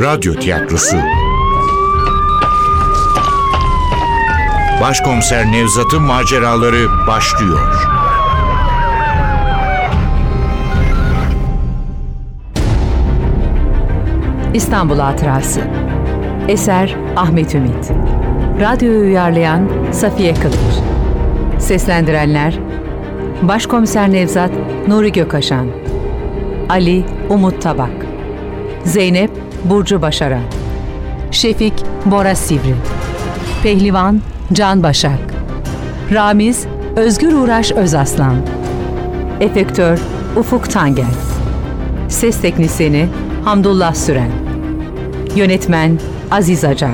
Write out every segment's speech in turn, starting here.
Radyo tiyatrosu. Başkomiser Nevzat'ın maceraları başlıyor. İstanbul Hatırası. Eser Ahmet Ümit. Radyoyu uyarlayan Safiye Kılıç. Seslendirenler Başkomiser Nevzat Nuri Gökaşan Ali Umut Tabak Zeynep Burcu Başaran Şefik Bora Sivri. Pehlivan Can Başak. Ramiz Özgür Uğraş Özaslan. Efektör Ufuk Tangel. Ses Teknisini Hamdullah Süren. Yönetmen Aziz Acar.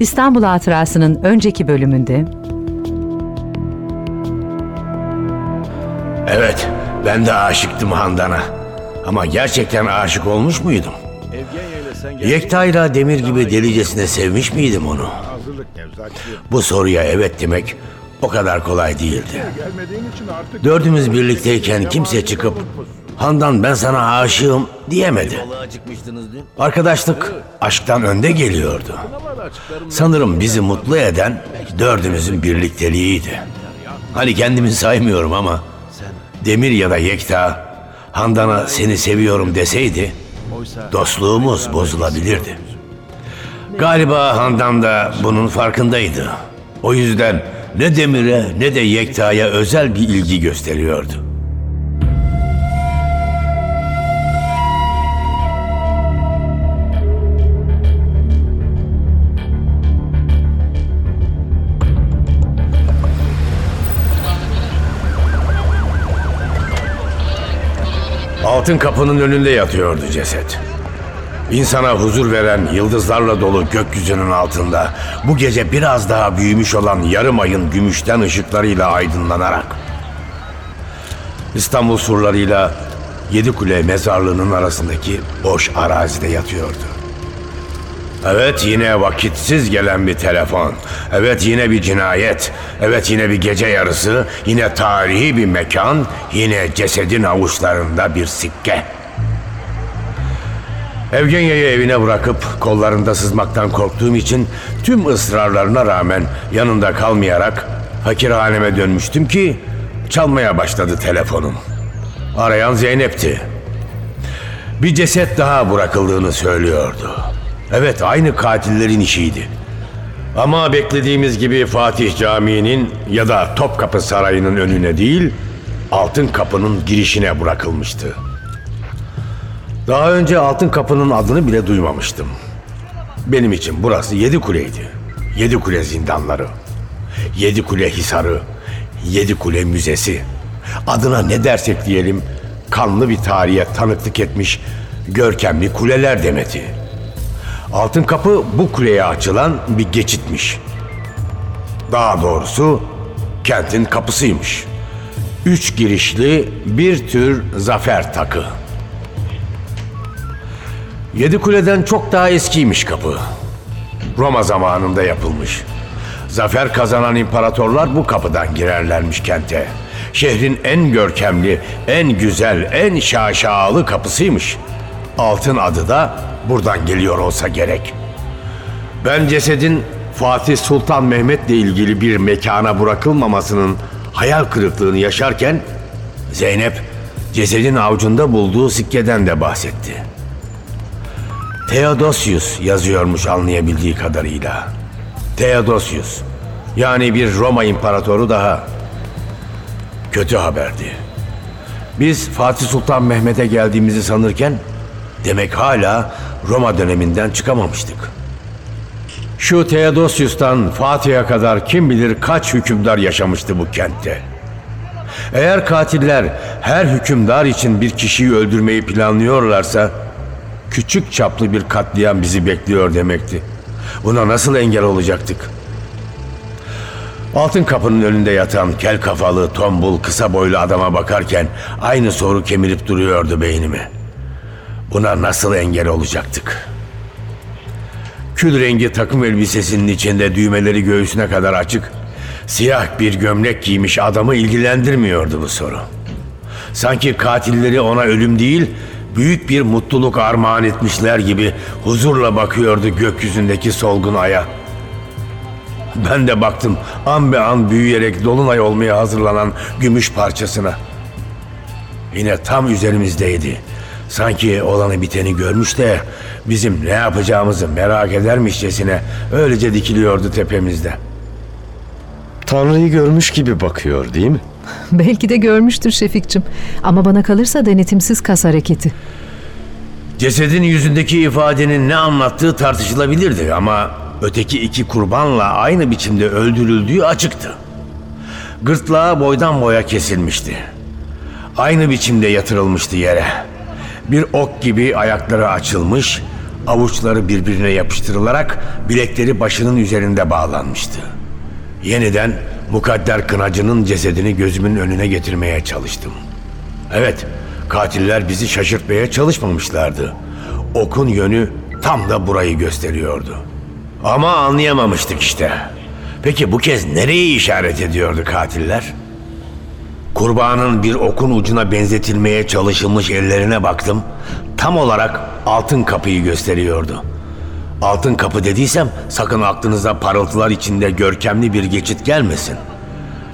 İstanbul Hatırası'nın önceki bölümünde Evet, ben de aşıktım Handan'a. Ama gerçekten aşık olmuş muydum? Yekta ile Demir gibi delicesine sevmiş miydim onu? Bu soruya evet demek o kadar kolay değildi. Dördümüz birlikteyken kimse çıkıp Handan ben sana aşığım diyemedi. Arkadaşlık aşktan önde geliyordu. Sanırım bizi mutlu eden dördümüzün birlikteliğiydi. Hani kendimi saymıyorum ama Demir ya da Yekta Handan'a seni seviyorum deseydi dostluğumuz bozulabilirdi. Galiba Handan da bunun farkındaydı. O yüzden ne Demir'e ne de Yekta'ya özel bir ilgi gösteriyordu. Altın kapının önünde yatıyordu ceset. İnsana huzur veren yıldızlarla dolu gökyüzünün altında bu gece biraz daha büyümüş olan yarım ayın gümüşten ışıklarıyla aydınlanarak İstanbul surlarıyla Yedikule mezarlığının arasındaki boş arazide yatıyordu. Evet yine vakitsiz gelen bir telefon. Evet yine bir cinayet. Evet yine bir gece yarısı. Yine tarihi bir mekan. Yine cesedin avuçlarında bir sikke. Evgenya'yı evine bırakıp kollarında sızmaktan korktuğum için tüm ısrarlarına rağmen yanında kalmayarak fakirhaneme dönmüştüm ki çalmaya başladı telefonum. Arayan Zeynep'ti. Bir ceset daha bırakıldığını söylüyordu. Evet aynı katillerin işiydi. Ama beklediğimiz gibi Fatih Camii'nin ya da Topkapı Sarayı'nın önüne değil, Altın Kapı'nın girişine bırakılmıştı. Daha önce Altın Kapı'nın adını bile duymamıştım. Benim için burası Yedi Kule'ydi. Yedi Kule zindanları. Yedi Kule Hisarı. Yedi Kule Müzesi. Adına ne dersek diyelim kanlı bir tarihe tanıklık etmiş görkemli kuleler demeti. Altın Kapı bu kuleye açılan bir geçitmiş. Daha doğrusu kentin kapısıymış. Üç girişli bir tür zafer takı. Yedi kuleden çok daha eskiymiş kapı. Roma zamanında yapılmış. Zafer kazanan imparatorlar bu kapıdan girerlermiş kente. Şehrin en görkemli, en güzel, en şaşalı kapısıymış. Altın adı da buradan geliyor olsa gerek. Ben cesedin Fatih Sultan Mehmet'le ilgili bir mekana bırakılmamasının hayal kırıklığını yaşarken Zeynep cesedin avucunda bulduğu sikkeden de bahsetti. Theodosius yazıyormuş anlayabildiği kadarıyla. Theodosius. Yani bir Roma imparatoru daha. Kötü haberdi. Biz Fatih Sultan Mehmet'e geldiğimizi sanırken demek hala Roma döneminden çıkamamıştık. Şu Theodosius'tan Fatih'e kadar kim bilir kaç hükümdar yaşamıştı bu kentte. Eğer katiller her hükümdar için bir kişiyi öldürmeyi planlıyorlarsa küçük çaplı bir katliam bizi bekliyor demekti. Buna nasıl engel olacaktık? Altın kapının önünde yatan kel kafalı, tombul, kısa boylu adama bakarken aynı soru kemirip duruyordu beynimi. Buna nasıl engel olacaktık? Kül rengi takım elbisesinin içinde düğmeleri göğsüne kadar açık, siyah bir gömlek giymiş adamı ilgilendirmiyordu bu soru. Sanki katilleri ona ölüm değil, büyük bir mutluluk armağan etmişler gibi huzurla bakıyordu gökyüzündeki solgun aya. Ben de baktım an be an büyüyerek dolunay olmaya hazırlanan gümüş parçasına. Yine tam üzerimizdeydi. Sanki olanı biteni görmüş de bizim ne yapacağımızı merak edermişçesine öylece dikiliyordu tepemizde. Tanrı'yı görmüş gibi bakıyor değil mi? Belki de görmüştür Şefikçim. Ama bana kalırsa denetimsiz kas hareketi. Cesedin yüzündeki ifadenin ne anlattığı tartışılabilirdi ama öteki iki kurbanla aynı biçimde öldürüldüğü açıktı. Gırtlağı boydan boya kesilmişti. Aynı biçimde yatırılmıştı yere. Bir ok gibi ayakları açılmış, avuçları birbirine yapıştırılarak bilekleri başının üzerinde bağlanmıştı. Yeniden mukadder kınacının cesedini gözümün önüne getirmeye çalıştım. Evet, katiller bizi şaşırtmaya çalışmamışlardı. Okun yönü tam da burayı gösteriyordu. Ama anlayamamıştık işte. Peki bu kez nereyi işaret ediyordu katiller? Kurbanın bir okun ucuna benzetilmeye çalışılmış ellerine baktım. Tam olarak altın kapıyı gösteriyordu. Altın kapı dediysem sakın aklınıza parıltılar içinde görkemli bir geçit gelmesin.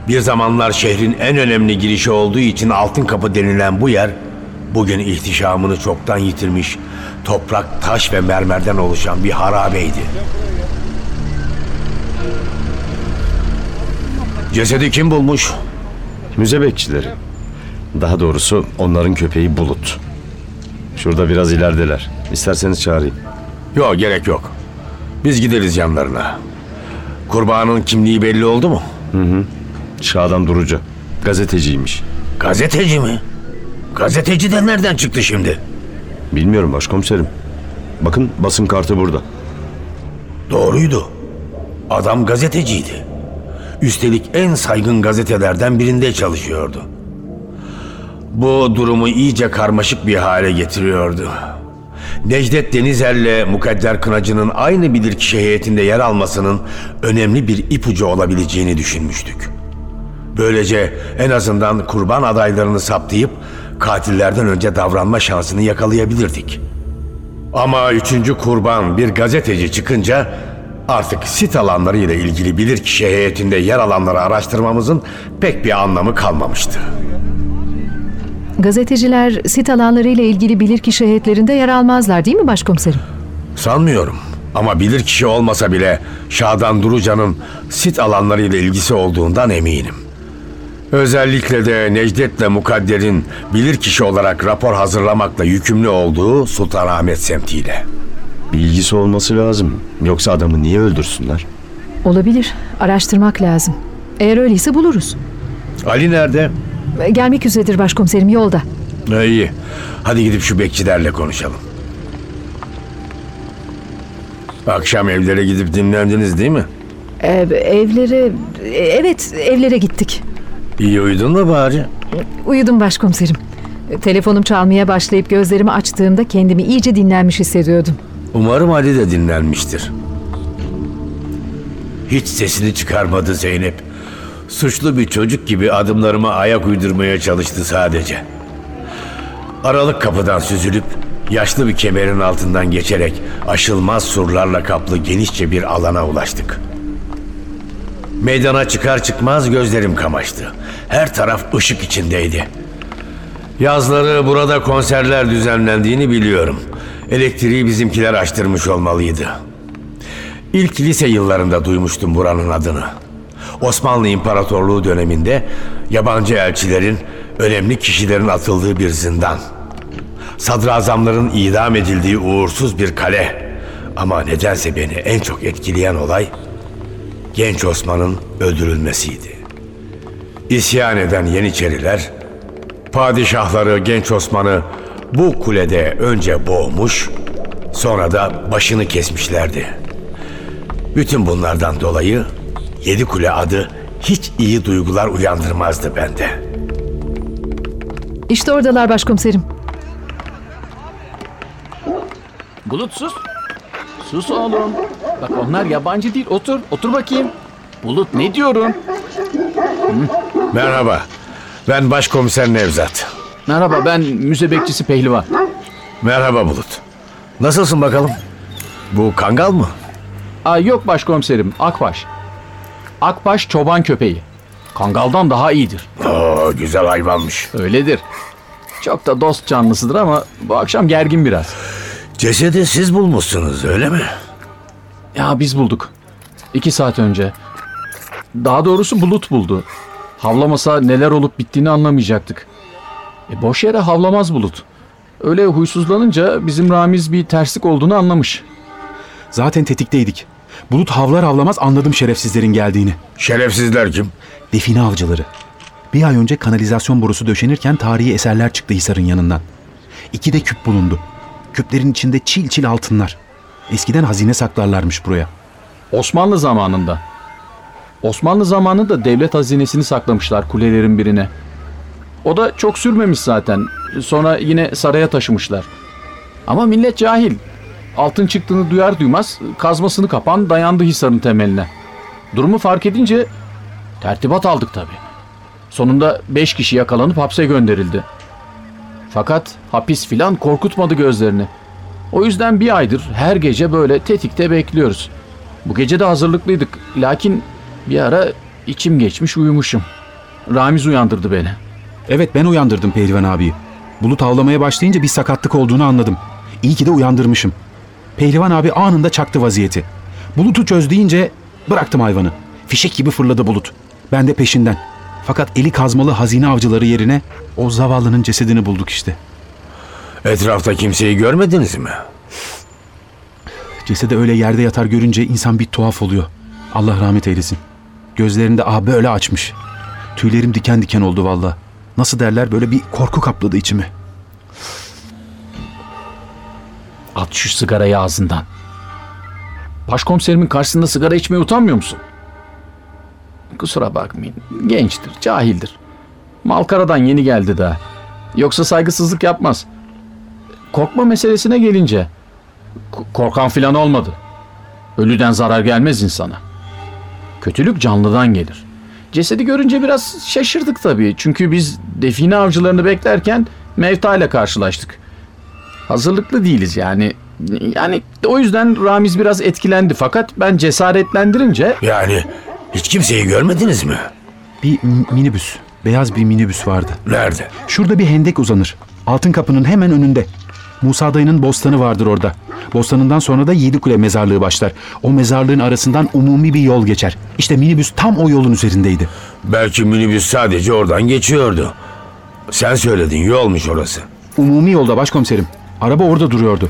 Bir zamanlar şehrin en önemli girişi olduğu için altın kapı denilen bu yer bugün ihtişamını çoktan yitirmiş toprak, taş ve mermerden oluşan bir harabeydi. Cesedi kim bulmuş? Müze bekçileri. Daha doğrusu onların köpeği Bulut. Şurada biraz ilerideler. İsterseniz çağırayım. Yok gerek yok. Biz gideriz yanlarına. Kurbanın kimliği belli oldu mu? Şadan Durucu. Gazeteciymiş. Gazeteci mi? Gazeteci de nereden çıktı şimdi? Bilmiyorum başkomiserim. Bakın basın kartı burada. Doğruydu. Adam gazeteciydi. Üstelik en saygın gazetelerden birinde çalışıyordu. Bu durumu iyice karmaşık bir hale getiriyordu. Necdet Denizer'le Mukadder Kınacı'nın aynı bilirkişi heyetinde yer almasının önemli bir ipucu olabileceğini düşünmüştük. Böylece en azından kurban adaylarını saptayıp katillerden önce davranma şansını yakalayabilirdik. Ama üçüncü kurban bir gazeteci çıkınca artık sit alanları ile ilgili bilirkişi heyetinde yer alanları araştırmamızın pek bir anlamı kalmamıştı. Gazeteciler sit alanları ile ilgili bilirkişi heyetlerinde yer almazlar değil mi başkomiserim? Sanmıyorum ama bilirkişi olmasa bile Şadan Durucan'ın sit alanları ile ilgisi olduğundan eminim. Özellikle de Necdet'le Mukadder'in bilirkişi olarak rapor hazırlamakla yükümlü olduğu Sultanahmet semtiyle. Bir ilgisi olması lazım. Yoksa adamı niye öldürsünler? Olabilir. Araştırmak lazım. Eğer öyleyse buluruz. Ali nerede? E, Gelmek üzeredir başkomiserim yolda. E, iyi. Hadi gidip şu bekçilerle konuşalım. Akşam evlere gidip dinlendiniz değil mi? E, evlere... e, Evet evlere gittik. İyi uyudun mu bari? Uyudum başkomiserim. Telefonum çalmaya başlayıp gözlerimi açtığımda kendimi iyice dinlenmiş hissediyordum. Umarım Ali de dinlenmiştir. Hiç sesini çıkarmadı Zeynep. Suçlu bir çocuk gibi adımlarıma ayak uydurmaya çalıştı sadece. Aralık kapıdan süzülüp yaşlı bir kemerin altından geçerek aşılmaz surlarla kaplı genişçe bir alana ulaştık. Meydana çıkar çıkmaz gözlerim kamaştı. Her taraf ışık içindeydi. Yazları burada konserler düzenlendiğini biliyorum. Elektriği bizimkiler açtırmış olmalıydı. İlk lise yıllarında duymuştum buranın adını. Osmanlı İmparatorluğu döneminde yabancı elçilerin, önemli kişilerin atıldığı bir zindan. Sadrazamların idam edildiği uğursuz bir kale. Ama nedense beni en çok etkileyen olay genç Osman'ın öldürülmesiydi. İsyan eden Yeniçeriler, padişahları genç Osman'ı bu kulede önce boğmuş, sonra da başını kesmişlerdi. Bütün bunlardan dolayı Yedi Kule adı hiç iyi duygular uyandırmazdı bende. İşte oradalar başkomiserim. Bulut sus. Sus oğlum. Bak onlar yabancı değil. Otur. Otur bakayım. Bulut ne diyorum? Merhaba, ben Başkomiser Nevzat. Merhaba ben müze bekçisi Pehlivan. Merhaba Bulut. Nasılsın bakalım? Bu kangal mı? Aa, yok başkomiserim Akbaş. Akbaş çoban köpeği. Kangaldan daha iyidir. Oo, güzel hayvanmış. Öyledir. Çok da dost canlısıdır ama bu akşam gergin biraz. Cesedi siz bulmuşsunuz öyle mi? Ya biz bulduk. İki saat önce. Daha doğrusu bulut buldu. Havlamasa neler olup bittiğini anlamayacaktık. E boş yere havlamaz bulut. Öyle huysuzlanınca bizim Ramiz bir terslik olduğunu anlamış. Zaten tetikteydik. Bulut havlar havlamaz anladım şerefsizlerin geldiğini. Şerefsizler kim? Define avcıları. Bir ay önce kanalizasyon borusu döşenirken tarihi eserler çıktı Hisar'ın yanından. İki de küp bulundu. Küplerin içinde çil çil altınlar. Eskiden hazine saklarlarmış buraya. Osmanlı zamanında. Osmanlı zamanında devlet hazinesini saklamışlar kulelerin birine. O da çok sürmemiş zaten. Sonra yine saraya taşımışlar. Ama millet cahil. Altın çıktığını duyar duymaz kazmasını kapan dayandı Hisar'ın temeline. Durumu fark edince tertibat aldık tabii. Sonunda 5 kişi yakalanıp hapse gönderildi. Fakat hapis filan korkutmadı gözlerini. O yüzden bir aydır her gece böyle tetikte bekliyoruz. Bu gece de hazırlıklıydık. Lakin bir ara içim geçmiş uyumuşum. Ramiz uyandırdı beni. Evet ben uyandırdım Pehlivan abiyi. Bulut havlamaya başlayınca bir sakatlık olduğunu anladım. İyi ki de uyandırmışım. Pehlivan abi anında çaktı vaziyeti. Bulut'u çöz deyince bıraktım hayvanı. Fişek gibi fırladı Bulut. Ben de peşinden. Fakat eli kazmalı hazine avcıları yerine o zavallının cesedini bulduk işte. Etrafta kimseyi görmediniz mi? Cesedi öyle yerde yatar görünce insan bir tuhaf oluyor. Allah rahmet eylesin. Gözlerinde ah böyle açmış. Tüylerim diken diken oldu valla. Nasıl derler böyle bir korku kapladı içimi. At şu sigarayı ağzından. Başkomiserimin karşısında sigara içmeye utanmıyor musun? Kusura bakmayın. Gençtir, cahildir. Malkara'dan yeni geldi daha. Yoksa saygısızlık yapmaz. Korkma meselesine gelince. korkan filan olmadı. Ölüden zarar gelmez insana. Kötülük canlıdan gelir. Cesedi görünce biraz şaşırdık tabii. Çünkü biz define avcılarını beklerken Mevta ile karşılaştık. Hazırlıklı değiliz yani. Yani o yüzden Ramiz biraz etkilendi fakat ben cesaretlendirince Yani hiç kimseyi görmediniz mi? Bir minibüs, beyaz bir minibüs vardı. Nerede? Şurada bir hendek uzanır. Altın kapının hemen önünde. Musa dayının bostanı vardır orada. Bostanından sonra da Yedikule mezarlığı başlar. O mezarlığın arasından umumi bir yol geçer. İşte minibüs tam o yolun üzerindeydi. Belki minibüs sadece oradan geçiyordu. Sen söyledin yolmuş orası. Umumi yolda başkomiserim. Araba orada duruyordu.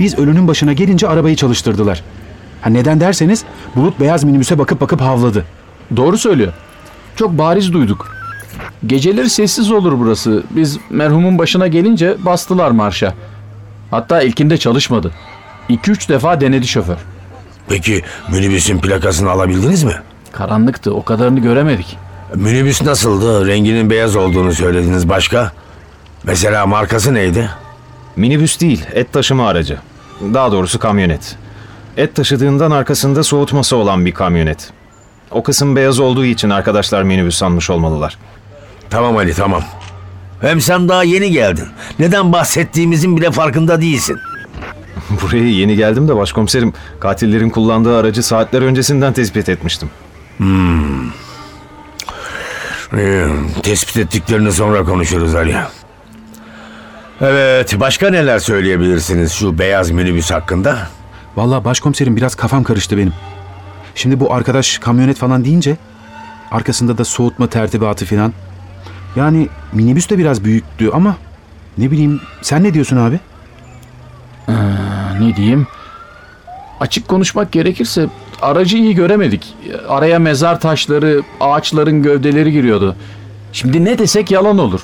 Biz ölünün başına gelince arabayı çalıştırdılar. Ha neden derseniz Bulut beyaz minibüse bakıp bakıp havladı. doğru söylüyor. Çok bariz duyduk. Geceleri sessiz olur burası. Biz merhumun başına gelince bastılar marşa. Hatta ilkinde çalışmadı. 2-3 defa denedi şoför. Peki minibüsün plakasını alabildiniz mi? Karanlıktı o kadarını göremedik. Minibüs nasıldı? Renginin beyaz olduğunu söylediniz başka. Mesela markası neydi? Minibüs değil, et taşıma aracı. Daha doğrusu kamyonet. Et taşıdığından arkasında soğutması olan bir kamyonet. O kısım beyaz olduğu için arkadaşlar minibüs sanmış olmalılar. Tamam Ali tamam. Hem sen daha yeni geldin. Neden bahsettiğimizin bile farkında değilsin. Buraya yeni geldim de başkomiserim katillerin kullandığı aracı saatler öncesinden tespit etmiştim. Ee, tespit ettiklerini sonra konuşuruz Ali. Evet, başka neler söyleyebilirsiniz şu beyaz minibüs hakkında? Vallahi başkomiserim biraz kafam karıştı benim. Şimdi bu arkadaş kamyonet falan deyince arkasında da soğutma tertibatı falan. Yani minibüs de biraz büyüktü ama ne bileyim sen ne diyorsun abi? Ne diyeyim? Açık konuşmak gerekirse aracı iyi göremedik. Araya mezar taşları, ağaçların gövdeleri giriyordu. Şimdi ne desek yalan olur.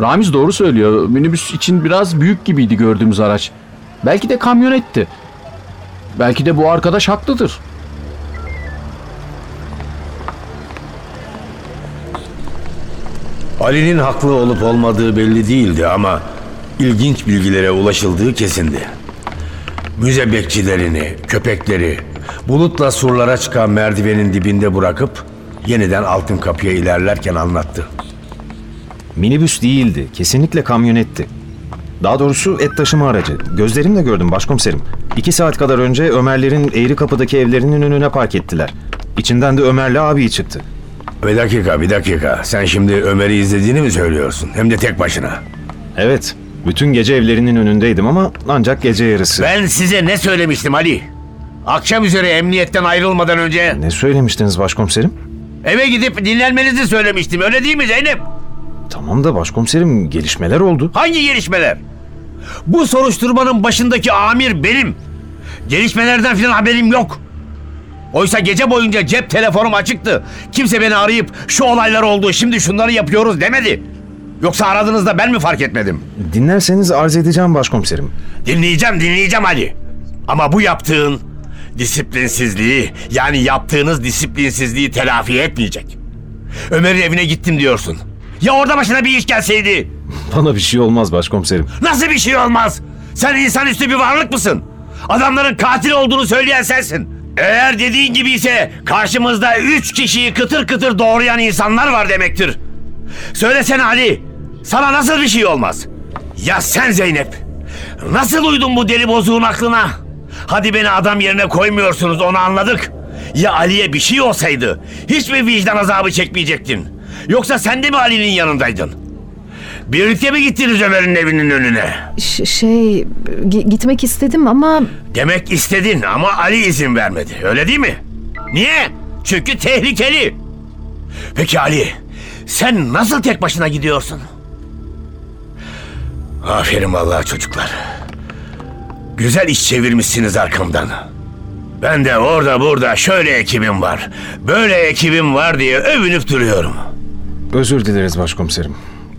Ramiz doğru söylüyor. Minibüs için biraz büyük gibiydi gördüğümüz araç. Belki de kamyonetti. Belki de bu arkadaş haklıdır. Ali'nin haklı olup olmadığı belli değildi ama ilginç bilgilere ulaşıldığı kesindi. Müze bekçilerini, köpekleri, bulutla surlara çıkan merdivenin dibinde bırakıp yeniden altın kapıya ilerlerken anlattı. Minibüs değildi, kesinlikle kamyonetti. Daha doğrusu et taşıma aracı. Gözlerimle gördüm başkomiserim. İki saat kadar önce Ömerlerin Eğri Kapı'daki evlerinin önüne park ettiler. İçinden de Ömer'le abi çıktı. Bir dakika bir dakika. Sen şimdi Ömer'i izlediğini mi söylüyorsun? Hem de tek başına. Evet, bütün gece evlerinin önündeydim ama ancak gece yarısı. Ben size ne söylemiştim Ali? Akşam üzere emniyetten ayrılmadan önce Ne söylemiştiniz başkomiserim? eve gidip dinlenmenizi söylemiştim. Öyle değil mi Zeynep? Tamam da başkomiserim gelişmeler oldu. Hangi gelişmeler? Bu soruşturmanın başındaki amir benim. Gelişmelerden falan haberim yok. Oysa gece boyunca cep telefonum açıktı. Kimse beni arayıp şu olaylar oldu şimdi şunları yapıyoruz demedi. Yoksa aradığınızda ben mi fark etmedim? Dinlerseniz arz edeceğim başkomiserim. Dinleyeceğim dinleyeceğim Ali. Ama bu yaptığın disiplinsizliği yani yaptığınız disiplinsizliği telafi etmeyecek. Ömer'in evine gittim diyorsun. Ya orada başına bir iş gelseydi? Bana bir şey olmaz başkomiserim. Nasıl bir şey olmaz? Sen insanüstü bir varlık mısın? Adamların katil olduğunu söyleyen sensin. Eğer dediğin gibi ise karşımızda üç kişiyi kıtır kıtır doğrayan insanlar var demektir. Söylesene Ali, sana nasıl bir şey olmaz? Ya sen Zeynep, nasıl uydun bu deli bozuğun aklına? Hadi beni adam yerine koymuyorsunuz onu anladık. Ya Ali'ye bir şey olsaydı hiç mi vicdan azabı çekmeyecektin? Yoksa sen de mi Ali'nin yanındaydın? Birlikte mi gittiniz Ömer'in evinin önüne? Ş- şey gi- gitmek istedim ama Demek istedin ama Ali izin vermedi. Öyle değil mi? Niye? Çünkü tehlikeli. Peki Ali, sen nasıl tek başına gidiyorsun? Aferin vallahi çocuklar. Güzel iş çevirmişsiniz arkamdan. Ben de orada burada şöyle ekibim var, böyle ekibim var diye övünüp duruyorum. Özür dileriz başkomiserim.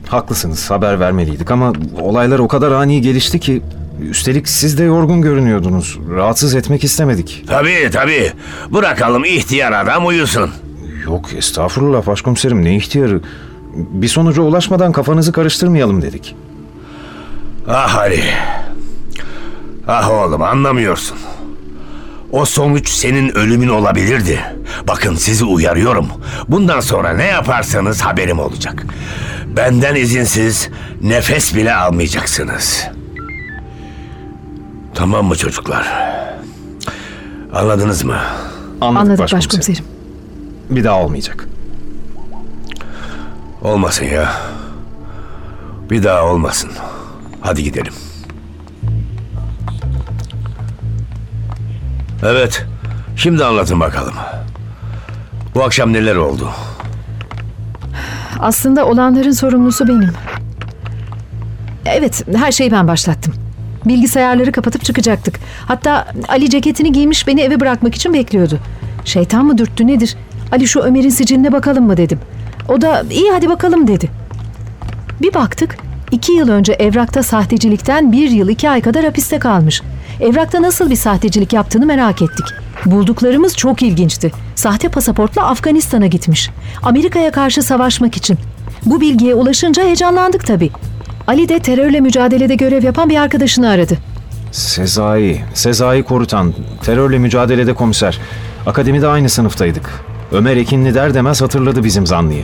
Haklısınız haber vermeliydik ama olaylar o kadar ani gelişti ki... Üstelik siz de yorgun görünüyordunuz. Rahatsız etmek istemedik. Tabii tabii. Bırakalım ihtiyar adam uyusun. Yok estağfurullah başkomiserim ne ihtiyarı. Bir sonuca ulaşmadan kafanızı karıştırmayalım dedik. Ah Ali. Ah oğlum anlamıyorsun. O sonuç senin ölümün olabilirdi. Bakın sizi uyarıyorum. Bundan sonra ne yaparsanız haberim olacak. Benden izinsiz nefes bile almayacaksınız. Tamam mı çocuklar? Anladınız mı? Anladık, anladık başkomiserim. başkomiserim. Bir daha olmayacak. Olmasın ya. Bir daha olmasın. Hadi gidelim. Evet. Şimdi anlatın bakalım. Bu akşam neler oldu? Aslında olanların sorumlusu benim. Evet, her şeyi ben başlattım. Bilgisayarları kapatıp çıkacaktık. Hatta Ali ceketini giymiş beni eve bırakmak için bekliyordu. Şeytan mı dürttü nedir? Ali şu Ömer'in siciline bakalım mı dedim. O da iyi hadi bakalım dedi. Bir baktık iki yıl önce evrakta sahtecilikten bir yıl iki ay kadar hapiste kalmış. Evrakta nasıl bir sahtecilik yaptığını merak ettik. Bulduklarımız çok ilginçti. Sahte pasaportla Afganistan'a gitmiş. Amerika'ya karşı savaşmak için. Bu bilgiye ulaşınca heyecanlandık tabii. Ali de terörle mücadelede görev yapan bir arkadaşını aradı. Sezai, Sezai Korutan, terörle mücadelede komiser. Akademide aynı sınıftaydık. Ömer Ekinli der demez hatırladı bizim zanlıyı.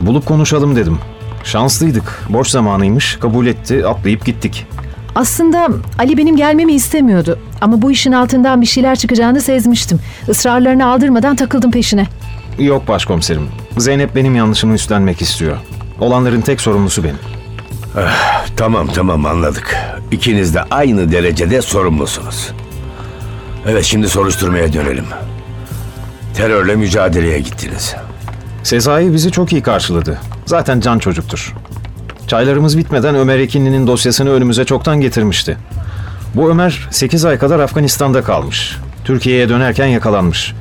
Bulup konuşalım dedim. Şanslıydık. Boş zamanıymış. Kabul etti. Atlayıp gittik. Aslında Ali benim gelmemi istemiyordu. Ama bu işin altından bir şeyler çıkacağını sezmiştim. Israrlarını aldırmadan takıldım peşine. Yok başkomiserim. Zeynep benim yanlışımı üstlenmek istiyor. Olanların tek sorumlusu benim. Tamam tamam anladık. İkiniz de aynı derecede sorumlusunuz. Evet şimdi soruşturmaya dönelim. Terörle mücadeleye gittiniz. Sezai bizi çok iyi karşıladı. Zaten can çocuktur. Çaylarımız bitmeden Ömer Ekinli'nin dosyasını önümüze çoktan getirmişti. Bu Ömer 8 ay kadar Afganistan'da kalmış. Türkiye'ye dönerken yakalanmış.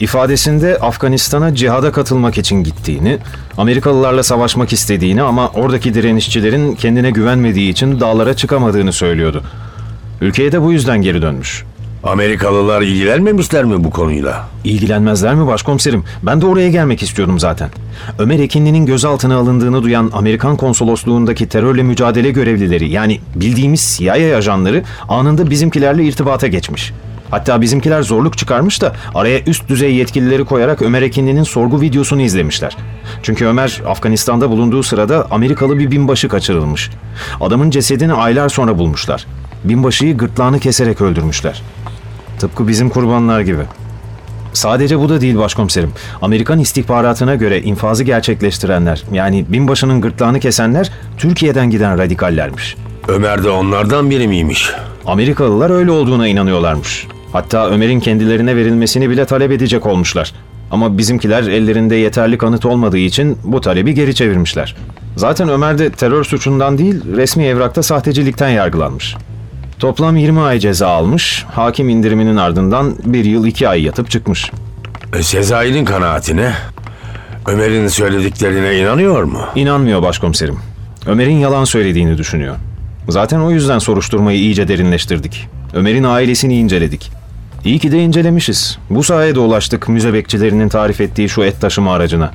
İfadesinde Afganistan'a cihada katılmak için gittiğini, Amerikalılarla savaşmak istediğini ama oradaki direnişçilerin kendine güvenmediği için dağlara çıkamadığını söylüyordu. Ülkeye de bu yüzden geri dönmüş. Amerikalılar ilgilenmemişler mi bu konuyla? İlgilenmezler mi başkomiserim? Ben de oraya gelmek istiyordum zaten. Ömer Ekinli'nin gözaltına alındığını duyan Amerikan konsolosluğundaki terörle mücadele görevlileri yani bildiğimiz CIA ajanları anında bizimkilerle irtibata geçmiş. Hatta bizimkiler zorluk çıkarmış da araya üst düzey yetkilileri koyarak Ömer Ekinli'nin sorgu videosunu izlemişler. Çünkü Ömer Afganistan'da bulunduğu sırada Amerikalı bir binbaşı kaçırılmış. Adamın cesedini aylar sonra bulmuşlar. Binbaşıyı gırtlağını keserek öldürmüşler. Tıpkı bizim kurbanlar gibi. Sadece bu da değil başkomiserim. Amerikan istihbaratına göre infazı gerçekleştirenler, yani binbaşının gırtlağını kesenler Türkiye'den giden radikallermiş. Ömer de onlardan biri miymiş? Amerikalılar öyle olduğuna inanıyorlarmış. Hatta Ömer'in kendilerine verilmesini bile talep edecek olmuşlar. Ama bizimkiler ellerinde yeterli kanıt olmadığı için bu talebi geri çevirmişler. Zaten Ömer de terör suçundan değil, resmi evrakta sahtecilikten yargılanmış. Toplam 20 ay ceza almış, hakim indiriminin ardından bir yıl iki ay yatıp çıkmış. E, Sezai'nin kanaatine Ömer'in söylediklerine inanıyor mu? İnanmıyor başkomiserim. Ömer'in yalan söylediğini düşünüyor. Zaten o yüzden soruşturmayı iyice derinleştirdik. Ömer'in ailesini inceledik. İyi ki de incelemişiz. Bu sayede ulaştık müze bekçilerinin tarif ettiği şu et taşıma aracına.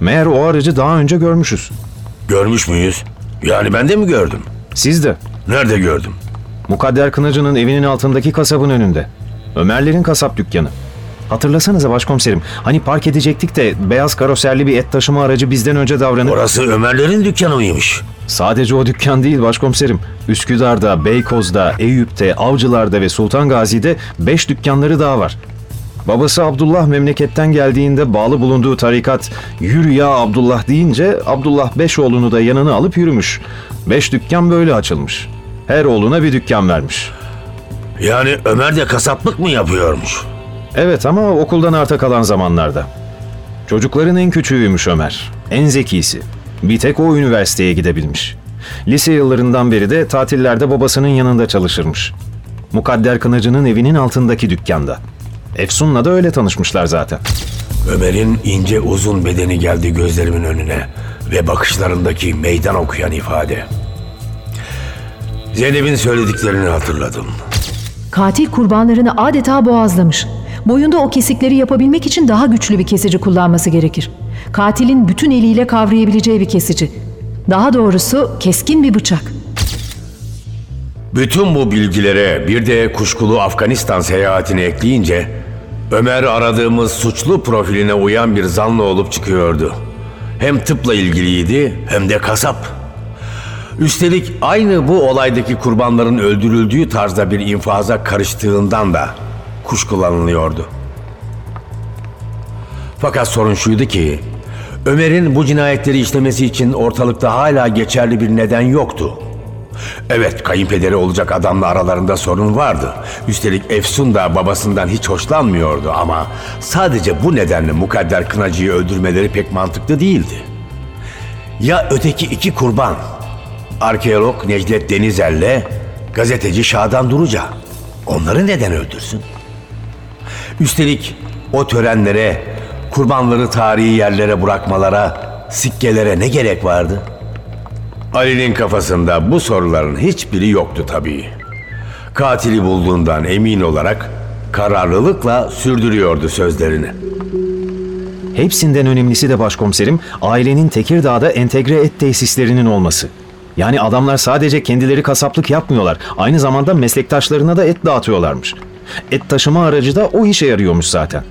Meğer o aracı daha önce görmüşüz. Görmüş müyüz? Yani ben de mi gördüm? Siz de. Nerede gördüm? Mukadder Kınacı'nın evinin altındaki kasabın önünde. Ömerlerin kasap dükkanı. Hatırlasanıza başkomiserim. Hani park edecektik de beyaz karoserli bir et taşıma aracı bizden önce davranıp... Orası Ömerlerin dükkanı mıymış? Sadece o dükkan değil başkomiserim. Üsküdar'da, Beykoz'da, Eyüp'te, Avcılar'da ve Sultan Gazi'de 5 dükkanları daha var. Babası Abdullah memleketten geldiğinde bağlı bulunduğu tarikat yürü ya Abdullah deyince Abdullah beş oğlunu da yanına alıp yürümüş. Beş dükkan böyle açılmış. Her oğluna bir dükkan vermiş. Yani Ömer de kasaplık mı yapıyormuş? Evet ama okuldan arta kalan zamanlarda. Çocukların en küçüğüymüş Ömer. En zekisi. Bir tek o üniversiteye gidebilmiş. Lise yıllarından beri de tatillerde babasının yanında çalışırmış. Mukadder Kınacı'nın evinin altındaki dükkanda. Efsun'la da öyle tanışmışlar zaten. Ömer'in ince uzun bedeni geldi gözlerimin önüne ve bakışlarındaki meydan okuyan ifade. Zeynep'in söylediklerini hatırladım. Katil kurbanlarını adeta boğazlamış. Boyunda o kesikleri yapabilmek için daha güçlü bir kesici kullanması gerekir. Katilin bütün eliyle kavrayabileceği bir kesici. Daha doğrusu keskin bir bıçak. Bütün bu bilgilere bir de kuşkulu Afganistan seyahatini ekleyince Ömer aradığımız suçlu profiline uyan bir zanlı olup çıkıyordu. Hem tıpla ilgiliydi hem de kasap. Üstelik aynı bu olaydaki kurbanların öldürüldüğü tarzda bir infaza karıştığından da kuşkulanılıyordu. Fakat sorun şuydu ki Ömer'in bu cinayetleri işlemesi için ortalıkta hala geçerli bir neden yoktu. Evet kayınpederi olacak adamla aralarında sorun vardı. Üstelik Efsun da babasından hiç hoşlanmıyordu ama sadece bu nedenle Mukadder Kınacı'yı öldürmeleri pek mantıklı değildi. Ya öteki iki kurban? Arkeolog Necdet Denizel'le gazeteci Şadan Duruca. Onları neden öldürsün? Üstelik o törenlere, kurbanları tarihi yerlere bırakmalara, sikkelere ne gerek vardı? Ali'nin kafasında bu soruların hiçbiri yoktu tabii. Katili bulduğundan emin olarak kararlılıkla sürdürüyordu sözlerini. Hepsinden önemlisi de başkomiserim ailenin Tekirdağ'da entegre et tesislerinin olması. Yani adamlar sadece kendileri kasaplık yapmıyorlar. Aynı zamanda meslektaşlarına da et dağıtıyorlarmış. Et taşıma aracı da o işe yarıyormuş zaten.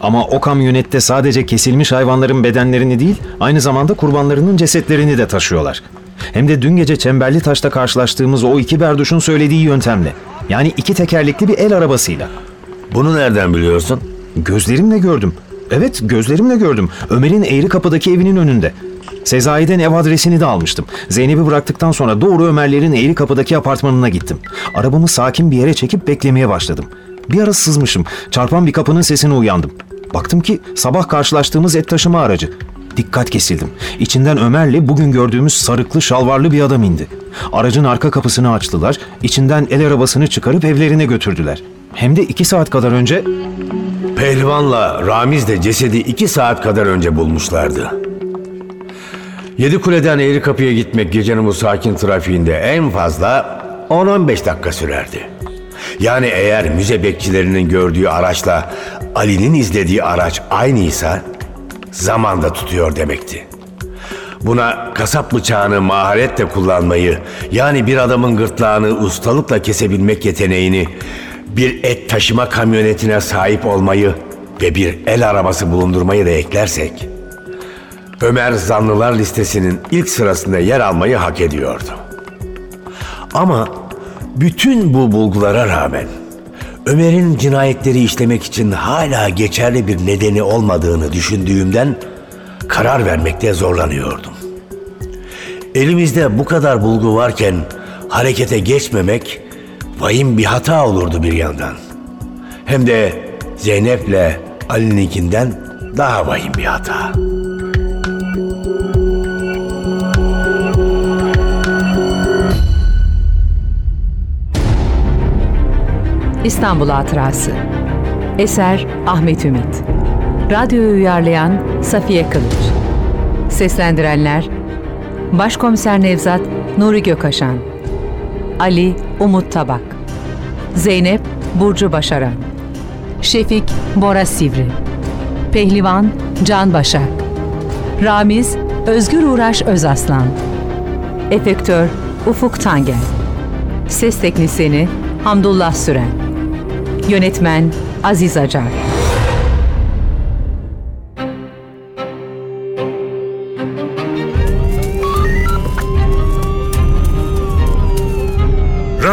Ama o kamyonette sadece kesilmiş hayvanların bedenlerini değil, aynı zamanda kurbanlarının cesetlerini de taşıyorlar. Hem de dün gece Çemberli Taş'ta karşılaştığımız o iki berduşun söylediği yöntemle. Yani iki tekerlekli bir el arabasıyla. Bunu nereden biliyorsun? Gözlerimle gördüm. Evet gözlerimle gördüm. Ömer'in Eğri Kapı'daki evinin önünde. Sezai'den ev adresini de almıştım. Zeynep'i bıraktıktan sonra doğru Ömerlerin Eğri Kapı'daki apartmanına gittim. Arabamı sakin bir yere çekip beklemeye başladım. Bir ara sızmışım. Çarpan bir kapının sesine uyandım. Baktım ki sabah karşılaştığımız et taşıma aracı. Dikkat kesildim. İçinden Ömer'le bugün gördüğümüz sarıklı şalvarlı bir adam indi. Aracın arka kapısını açtılar. içinden el arabasını çıkarıp evlerine götürdüler. Hem de iki saat kadar önce Pehlivan'la Ramiz de cesedi iki saat kadar önce bulmuşlardı. Yedi Kule'den Eğri Kapı'ya gitmek gecenin bu sakin trafiğinde en fazla 10-15 dakika sürerdi. Yani eğer müze bekçilerinin gördüğü araçla Ali'nin izlediği araç aynıysa zamanda tutuyor demekti. Buna kasap bıçağını maharetle kullanmayı, yani bir adamın gırtlağını ustalıkla kesebilmek yeteneğini bir et taşıma kamyonetine sahip olmayı ve bir el arabası bulundurmayı da eklersek, Ömer zanlılar listesinin ilk sırasında yer almayı hak ediyordu. Ama bütün bu bulgulara rağmen Ömer'in cinayetleri işlemek için hala geçerli bir nedeni olmadığını düşündüğümden karar vermekte zorlanıyordum. Elimizde bu kadar bulgu varken harekete geçmemek vahim bir hata olurdu bir yandan. Hem de Zeynep'le Ali'ninkinden daha vahim bir hata. İstanbul Hatırası Eser Ahmet Ümit Radyoyu uyarlayan Safiye Kılıç Seslendirenler Başkomiser Nevzat Nuri Gökaşan Ali Umut Tabak Zeynep Burcu Başaran Şefik Bora Sivri Pehlivan Can Başak Ramiz Özgür Uğraş Özaslan Efektör Ufuk Tangel Ses Teknisini Hamdullah Süren Yönetmen Aziz Acar